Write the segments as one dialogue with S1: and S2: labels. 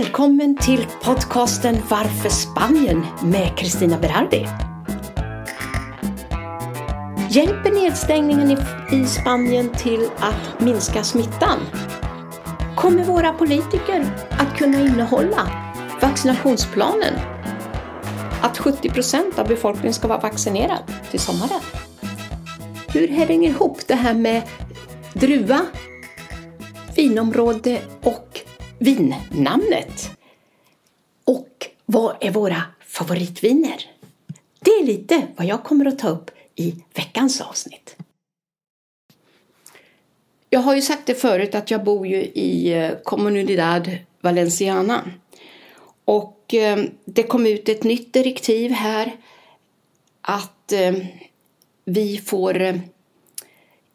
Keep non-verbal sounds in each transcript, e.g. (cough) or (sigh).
S1: Välkommen till podcasten Varför Spanien med Kristina Berardi. Hjälper nedstängningen i Spanien till att minska smittan? Kommer våra politiker att kunna innehålla vaccinationsplanen? Att 70 procent av befolkningen ska vara vaccinerad till sommaren? Hur hänger ihop det här med druva, vinområde och vinnamnet? Och vad är våra favoritviner? Det är lite vad jag kommer att ta upp i veckans avsnitt. Jag har ju sagt det förut att jag bor ju i eh, Comunidad Valenciana. Och eh, det kom ut ett nytt direktiv här att eh, vi får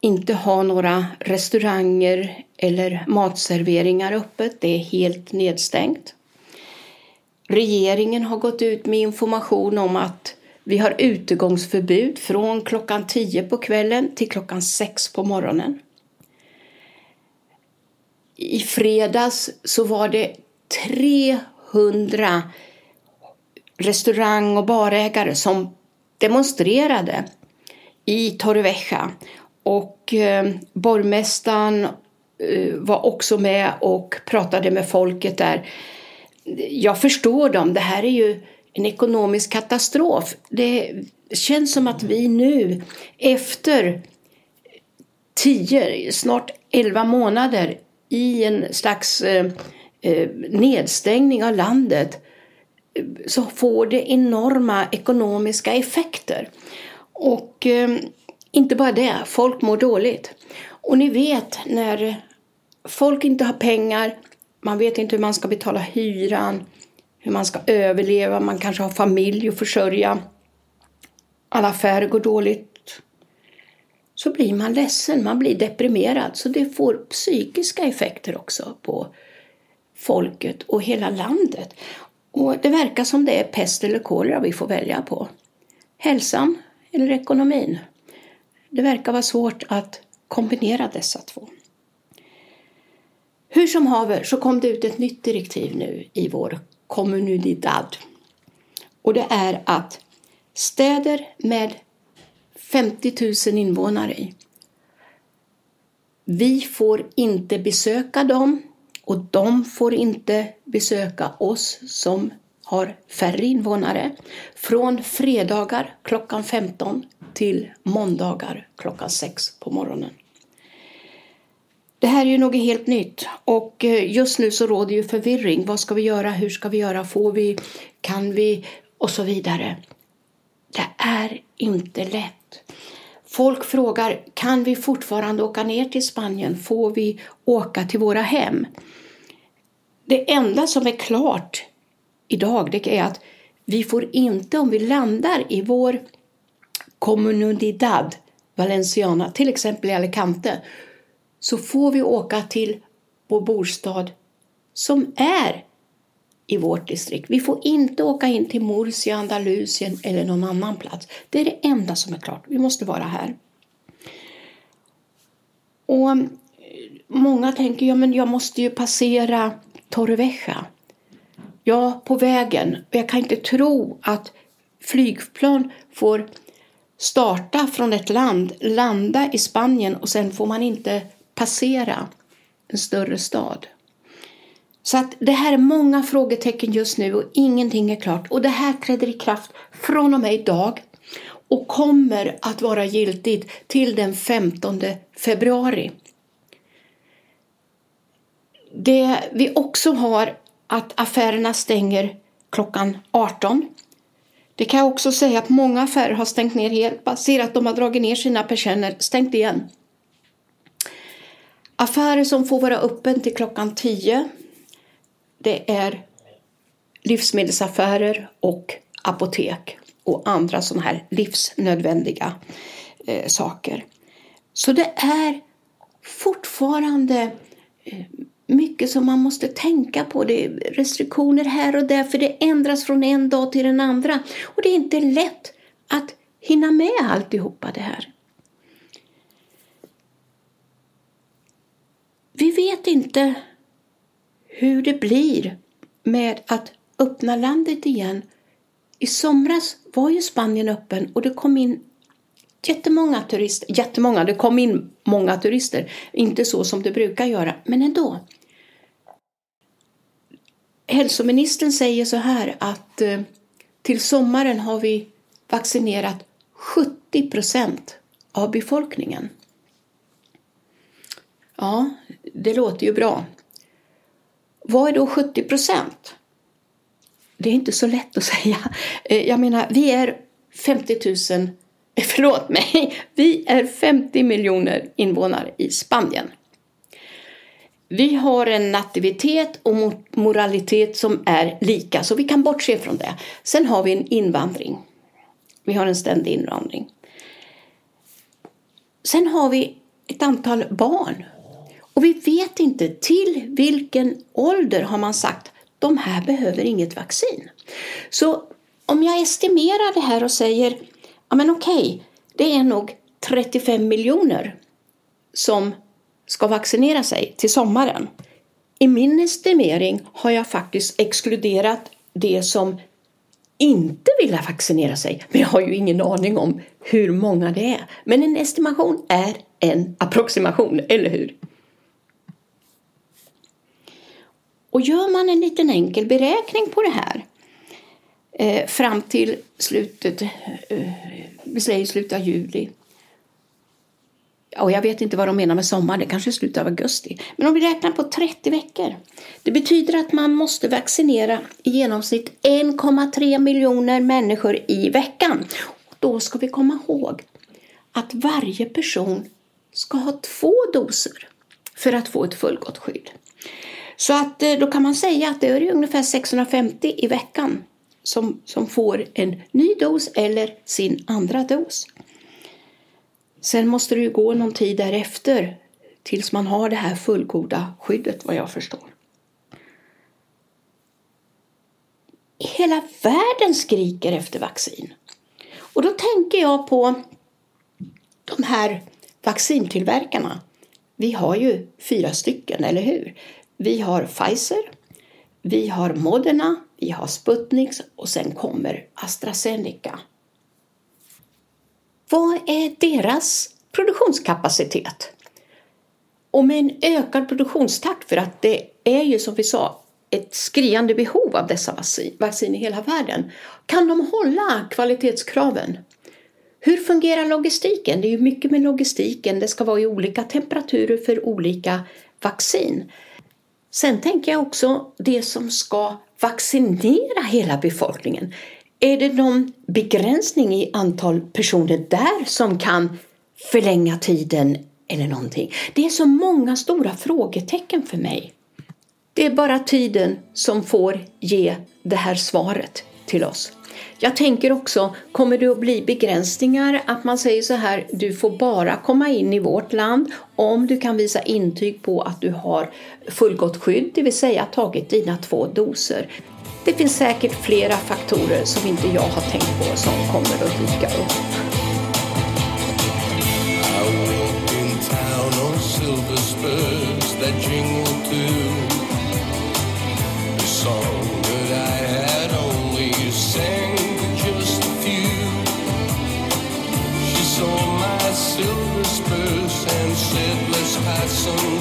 S1: inte ha några restauranger eller matserveringar öppet. Det är helt nedstängt. Regeringen har gått ut med information om att vi har utegångsförbud från klockan 10 på kvällen till klockan 6 på morgonen. I fredags så var det 300 restaurang och barägare som demonstrerade i Torrevieja och eh, borgmästaren eh, var också med och pratade med folket där. Jag förstår dem, det här är ju en ekonomisk katastrof. Det känns som att vi nu efter tio, snart elva månader i en slags eh, eh nedstängning av landet eh, så får det enorma ekonomiska effekter. Och eh, inte bara det, folk mår dåligt. Och ni vet när folk inte har pengar, man vet inte hur man ska betala hyran, hur man ska överleva, man kanske har familj att försörja. Alla affärer går dåligt. Så blir man ledsen, man blir deprimerad. Så det får psykiska effekter också på folket och hela landet. Och det verkar som det är pest eller kolera vi får välja på. Hälsan eller ekonomin. Det verkar vara svårt att kombinera dessa två. Hur som haver så kom det ut ett nytt direktiv nu i vår Comunidad. Och det är att städer med 50 000 invånare i. Vi får inte besöka dem och de får inte besöka oss som har färre invånare från fredagar klockan 15 till måndagar klockan 6 på morgonen. Det här är ju något helt nytt och eh, just nu så råder ju förvirring. Vad ska vi göra? Hur ska vi göra? Får vi? Kan vi? Och så vidare. Det är inte lätt. Folk frågar, kan vi fortfarande åka ner till Spanien? Får vi åka till våra hem? Det enda som är klart idag det är att vi får inte, om vi landar i vår Comunidad Valenciana, till exempel i Alicante, så får vi åka till vår bostad som är i vårt distrikt. Vi får inte åka in till Murcia, Andalusien eller någon annan plats. Det är det enda som är klart. Vi måste vara här. Och Många tänker ja, men jag måste ju passera Torrevieja. Ja, på vägen. Jag kan inte tro att flygplan får starta från ett land, landa i Spanien och sen får man inte passera en större stad. Så att det här är många frågetecken just nu och ingenting är klart. Och det här träder i kraft från och med idag och kommer att vara giltigt till den 15 februari. Det vi också har att affärerna stänger klockan 18. Det kan jag också säga att många affärer har stängt ner helt baserat de har dragit ner sina persienner, stängt igen. Affärer som får vara öppen till klockan 10 det är livsmedelsaffärer och apotek och andra sådana här livsnödvändiga eh, saker. Så det är fortfarande eh, mycket som man måste tänka på. Det är restriktioner här och där för det ändras från en dag till den andra. Och det är inte lätt att hinna med alltihopa det här. Vi vet inte hur det blir med att öppna landet igen. I somras var ju Spanien öppen och det kom in jättemånga turister. Jättemånga, det kom in många turister. Inte så som det brukar göra, men ändå. Hälsoministern säger så här att eh, till sommaren har vi vaccinerat 70 procent av befolkningen. Ja, det låter ju bra. Vad är då 70 procent? Det är inte så lätt att (laughs) säga. Eh, jag menar, vi är 50 000, (laughs) förlåt mig, vi är 50 miljoner invånare i Spanien. Vi har en nativitet och moralitet som är lika, så vi kan bortse från det. Sen har vi en invandring. Vi har en ständig invandring. Sen har vi ett antal barn. Och vi vet inte till vilken ålder har man sagt de här behöver inget vaccin. Så om jag estimerar det här och säger ja men okej, det är nog 35 miljoner som ska vaccinera sig till sommaren. I min estimering har jag faktiskt exkluderat det som inte vill vaccinera sig. Men jag har ju ingen aning om hur många det är. Men en estimation är en approximation, eller hur? Och gör man en liten enkel beräkning på det här eh, fram till slutet, eh, vi säger slutet av juli. Och jag vet inte vad de menar med sommar, det kanske är slutet av augusti. Men om vi räknar på 30 veckor. Det betyder att man måste vaccinera i genomsnitt 1,3 miljoner människor i veckan. Och då ska vi komma ihåg att varje person ska ha två doser för att få ett fullgott skydd. Så att eh, då kan man säga att det är ungefär 650 i veckan som, som får en ny dos eller sin andra dos. Sen måste det ju gå någon tid därefter tills man har det här fullgoda skyddet vad jag förstår. Hela världen skriker efter vaccin. Och då tänker jag på de här vaccintillverkarna. Vi har ju fyra stycken, eller hur? Vi har Pfizer, vi har Moderna, vi har Sputnik och sen kommer AstraZeneca. Vad är deras produktionskapacitet? Och med en ökad produktionstakt, för att det är ju som vi sa ett skriande behov av dessa vaccin i hela världen. Kan de hålla kvalitetskraven? Hur fungerar logistiken? Det är ju mycket med logistiken. Det ska vara i olika temperaturer för olika vaccin. Sen tänker jag också det som ska vaccinera hela befolkningen. Är det någon begränsning i antal personer där som kan förlänga tiden eller någonting? Det är så många stora frågetecken för mig. Det är bara tiden som får ge det här svaret till oss. Jag tänker också, kommer det att bli begränsningar att man säger så här, du får bara komma in i vårt land om du kan visa intyg på att du har fullgott skydd, det vill säga tagit dina två doser. Det finns säkert flera faktorer som inte jag har tänkt på som kommer att dyka upp. silver spurs and said let's pass some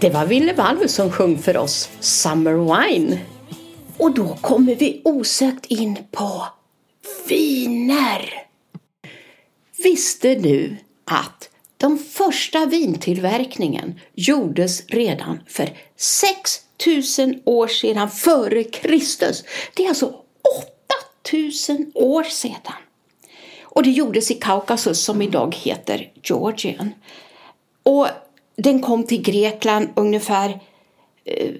S1: Det var Ville Valve som sjöng för oss Summer Wine. Och då kommer vi osökt in på viner. Visste du att den första vintillverkningen gjordes redan för 6000 år sedan före Kristus. Det är alltså 8000 år sedan. Och det gjordes i Kaukasus som idag heter Georgien. Och den kom till Grekland ungefär eh,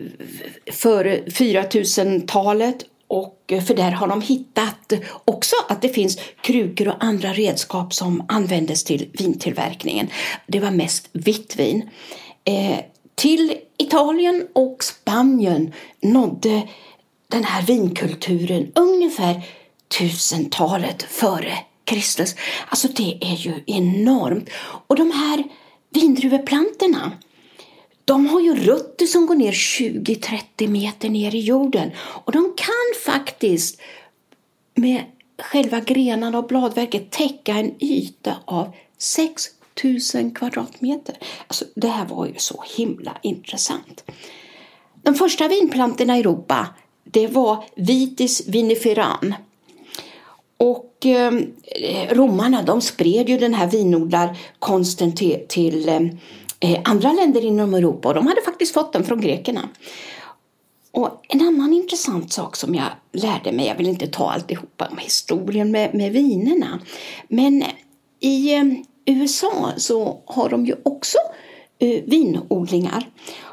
S1: före 4000-talet och eh, för där har de hittat också att det finns krukor och andra redskap som användes till vintillverkningen. Det var mest vitt vin. Eh, till Italien och Spanien nådde den här vinkulturen ungefär tusentalet före Kristus. Alltså det är ju enormt. Och de här vindruveplantorna, de har ju rötter som går ner 20-30 meter ner i jorden. Och de kan faktiskt med själva grenarna och bladverket täcka en yta av 6000 kvadratmeter. Alltså, det här var ju så himla intressant. De första vinplantorna i Europa det var Vitis viniferan. Och eh, romarna de spred ju den här vinodlarkonsten till, till ehm, eh, andra länder inom Europa och de hade faktiskt fått den från grekerna. Och en annan intressant sak som jag lärde mig, jag vill inte ta alltihopa om historien med, med vinerna, men i eh, USA så har de ju också eh, vinodlingar.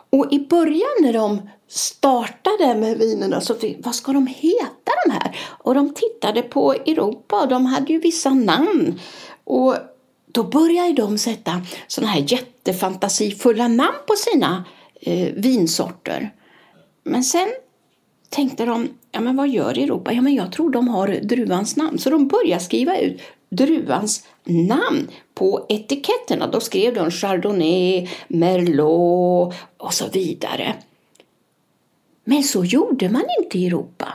S1: Och i början när de startade med vinerna så fick, vad ska de heta de här? Och de tittade på Europa och de hade ju vissa namn. Och då började de sätta sådana här jättefantasifulla namn på sina eh, vinsorter. Men sen tänkte de, ja men vad gör Europa? Ja men jag tror de har druvans namn. Så de började skriva ut druvans namn på etiketterna. Då skrev de Chardonnay, Merlot och så vidare. Men så gjorde man inte i Europa.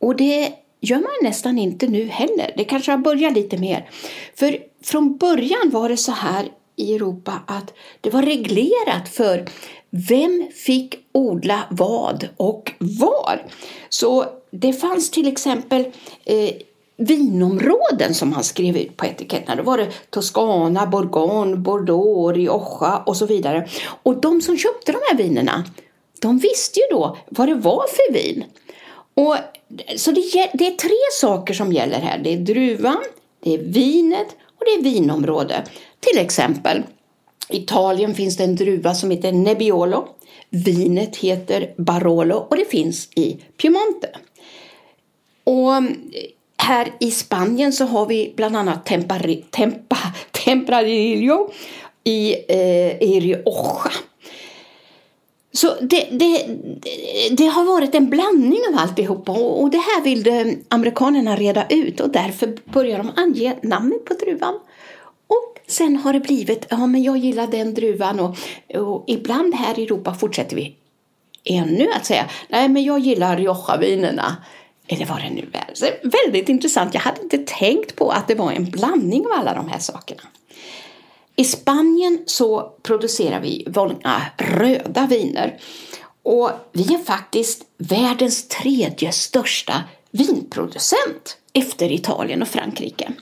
S1: Och det gör man nästan inte nu heller. Det kanske har börjat lite mer. För från början var det så här i Europa att det var reglerat för vem fick odla vad och var. Så det fanns till exempel eh, vinområden som han skrev ut på etiketterna. Då var det Toscana, Bourgogne, Bordeaux, Rioja och så vidare. Och de som köpte de här vinerna, de visste ju då vad det var för vin. Och, så det, det är tre saker som gäller här. Det är druvan, det är vinet och det är vinområde. Till exempel, i Italien finns det en druva som heter Nebbiolo. Vinet heter Barolo och det finns i Piemonte. Och här i Spanien så har vi bland annat Tempari, Tempa, Tempranillo i, eh, i Rioja. Så det, det, det, har varit en blandning av alltihopa och det här ville amerikanerna reda ut och därför börjar de ange namnet på druvan. Och sen har det blivit, ja men jag gillar den druvan och, och ibland här i Europa fortsätter vi ännu att säga, nej men jag gillar Rioja-vinerna. Eller vad det nu är. Så väldigt intressant. Jag hade inte tänkt på att det var en blandning av alla de här sakerna. I Spanien så producerar vi många röda viner. Och vi är faktiskt världens tredje största vinproducent efter Italien och Frankrike.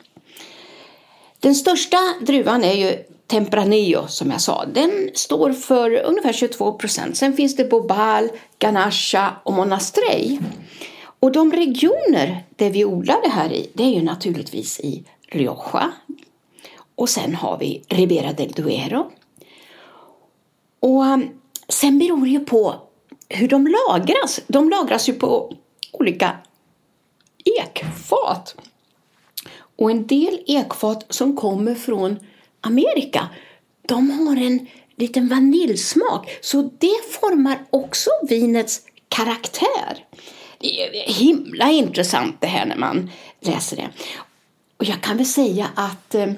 S1: Den största druvan är ju Tempranillo som jag sa. Den står för ungefär 22 procent. Sen finns det Bobal, Ganacha och Monastrey. Och de regioner där vi odlar det här i, det är ju naturligtvis i Rioja. Och sen har vi Ribera del Duero. Och um, sen beror det ju på hur de lagras. De lagras ju på olika ekfat. Och en del ekfat som kommer från Amerika, de har en liten vaniljsmak. Så det formar också vinets karaktär. Det är himla intressant det här när man läser det. Och jag kan väl säga att eh,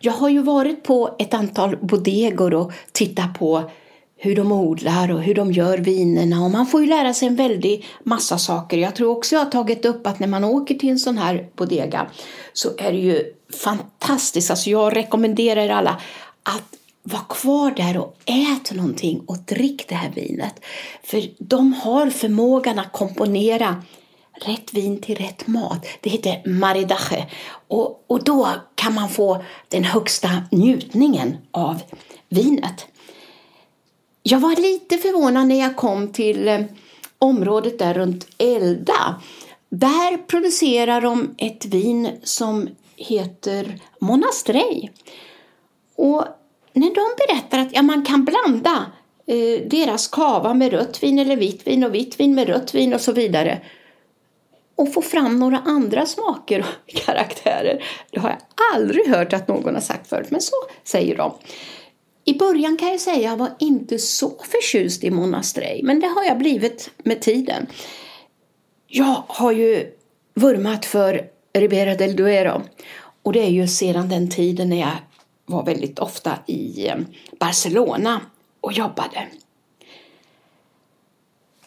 S1: jag har ju varit på ett antal bodegor och tittat på hur de odlar och hur de gör vinerna och man får ju lära sig en väldig massa saker. Jag tror också jag har tagit upp att när man åker till en sån här bodega så är det ju fantastiskt. Alltså jag rekommenderar er alla att var kvar där och ät någonting och drick det här vinet. För de har förmågan att komponera rätt vin till rätt mat. Det heter Maridache. Och, och då kan man få den högsta njutningen av vinet. Jag var lite förvånad när jag kom till eh, området där runt Elda. Där producerar de ett vin som heter Monastrey. Och när de berättar att ja, man kan blanda eh, deras kava med rött vin eller vitt vin och vitt vin med rött vin och så vidare och få fram några andra smaker och (laughs) karaktärer. Det har jag aldrig hört att någon har sagt förut, men så säger de. I början kan jag säga att jag var inte så förtjust i Monastrej, men det har jag blivit med tiden. Jag har ju vurmat för Ribera del Duero och det är ju sedan den tiden när jag var väldigt ofta i eh, Barcelona och jobbade.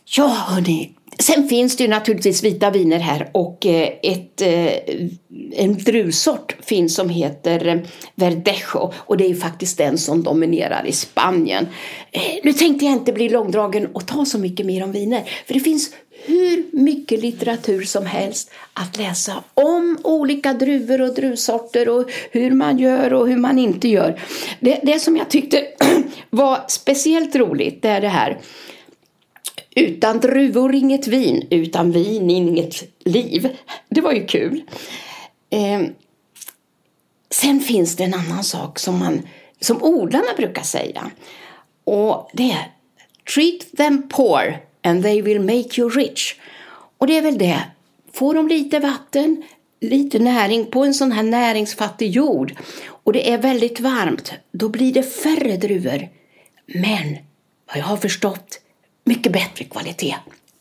S1: Ja, hörni. Sen finns det ju naturligtvis vita viner här och eh, ett, eh, en druvsort finns som heter eh, Verdejo och det är ju faktiskt den som dominerar i Spanien. Nu tänkte jag inte bli långdragen och ta så mycket mer om viner för det finns hur mycket litteratur som helst att läsa om olika druvor och druvsorter och hur man gör och hur man inte gör. Det, det som jag tyckte (clears throat) var speciellt roligt det är det här utan druvor inget vin, utan vin inget liv. Det var ju kul. Eh, sen finns det en annan sak som, man, som odlarna brukar säga. Och det är Treat them poor and they will make you rich. Och det är väl det. Får de lite vatten, lite näring på en sån här näringsfattig jord och det är väldigt varmt, då blir det färre druvor. Men vad jag har förstått, mycket bättre kvalitet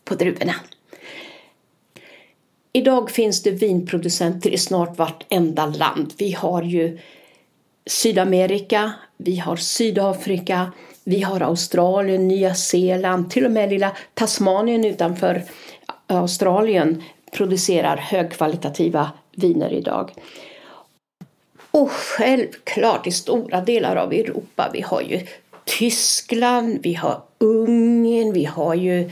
S1: på druvorna. Idag finns det vinproducenter i snart vartenda land. Vi har ju Sydamerika, vi har Sydafrika, vi har Australien, Nya Zeeland, till och med lilla Tasmanien utanför Australien producerar högkvalitativa viner idag. Och självklart i stora delar av Europa, vi har ju Tyskland, vi har Ungern, vi har ju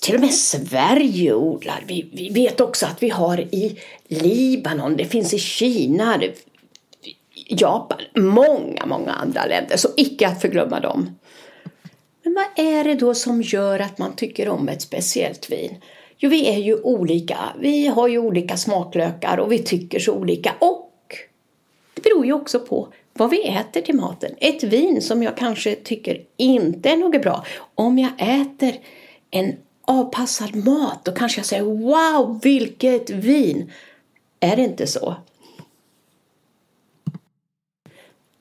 S1: till och med Sverige odlar. Vi, vi vet också att vi har i Libanon, det finns i Kina, det Japan, många, många andra länder, så icke att förglömma dem. Men vad är det då som gör att man tycker om ett speciellt vin? Jo, vi är ju olika. Vi har ju olika smaklökar och vi tycker så olika. Och det beror ju också på vad vi äter till maten. Ett vin som jag kanske tycker inte är något bra. Om jag äter en avpassad mat då kanske jag säger wow, vilket vin! Är det inte så?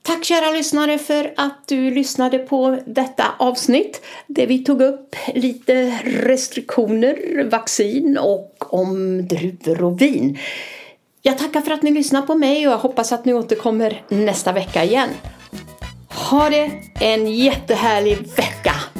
S1: Tack kära lyssnare för att du lyssnade på detta avsnitt där vi tog upp lite restriktioner, vaccin och om druvor och vin. Jag tackar för att ni lyssnar på mig och jag hoppas att ni återkommer nästa vecka igen. Ha det en jättehärlig vecka!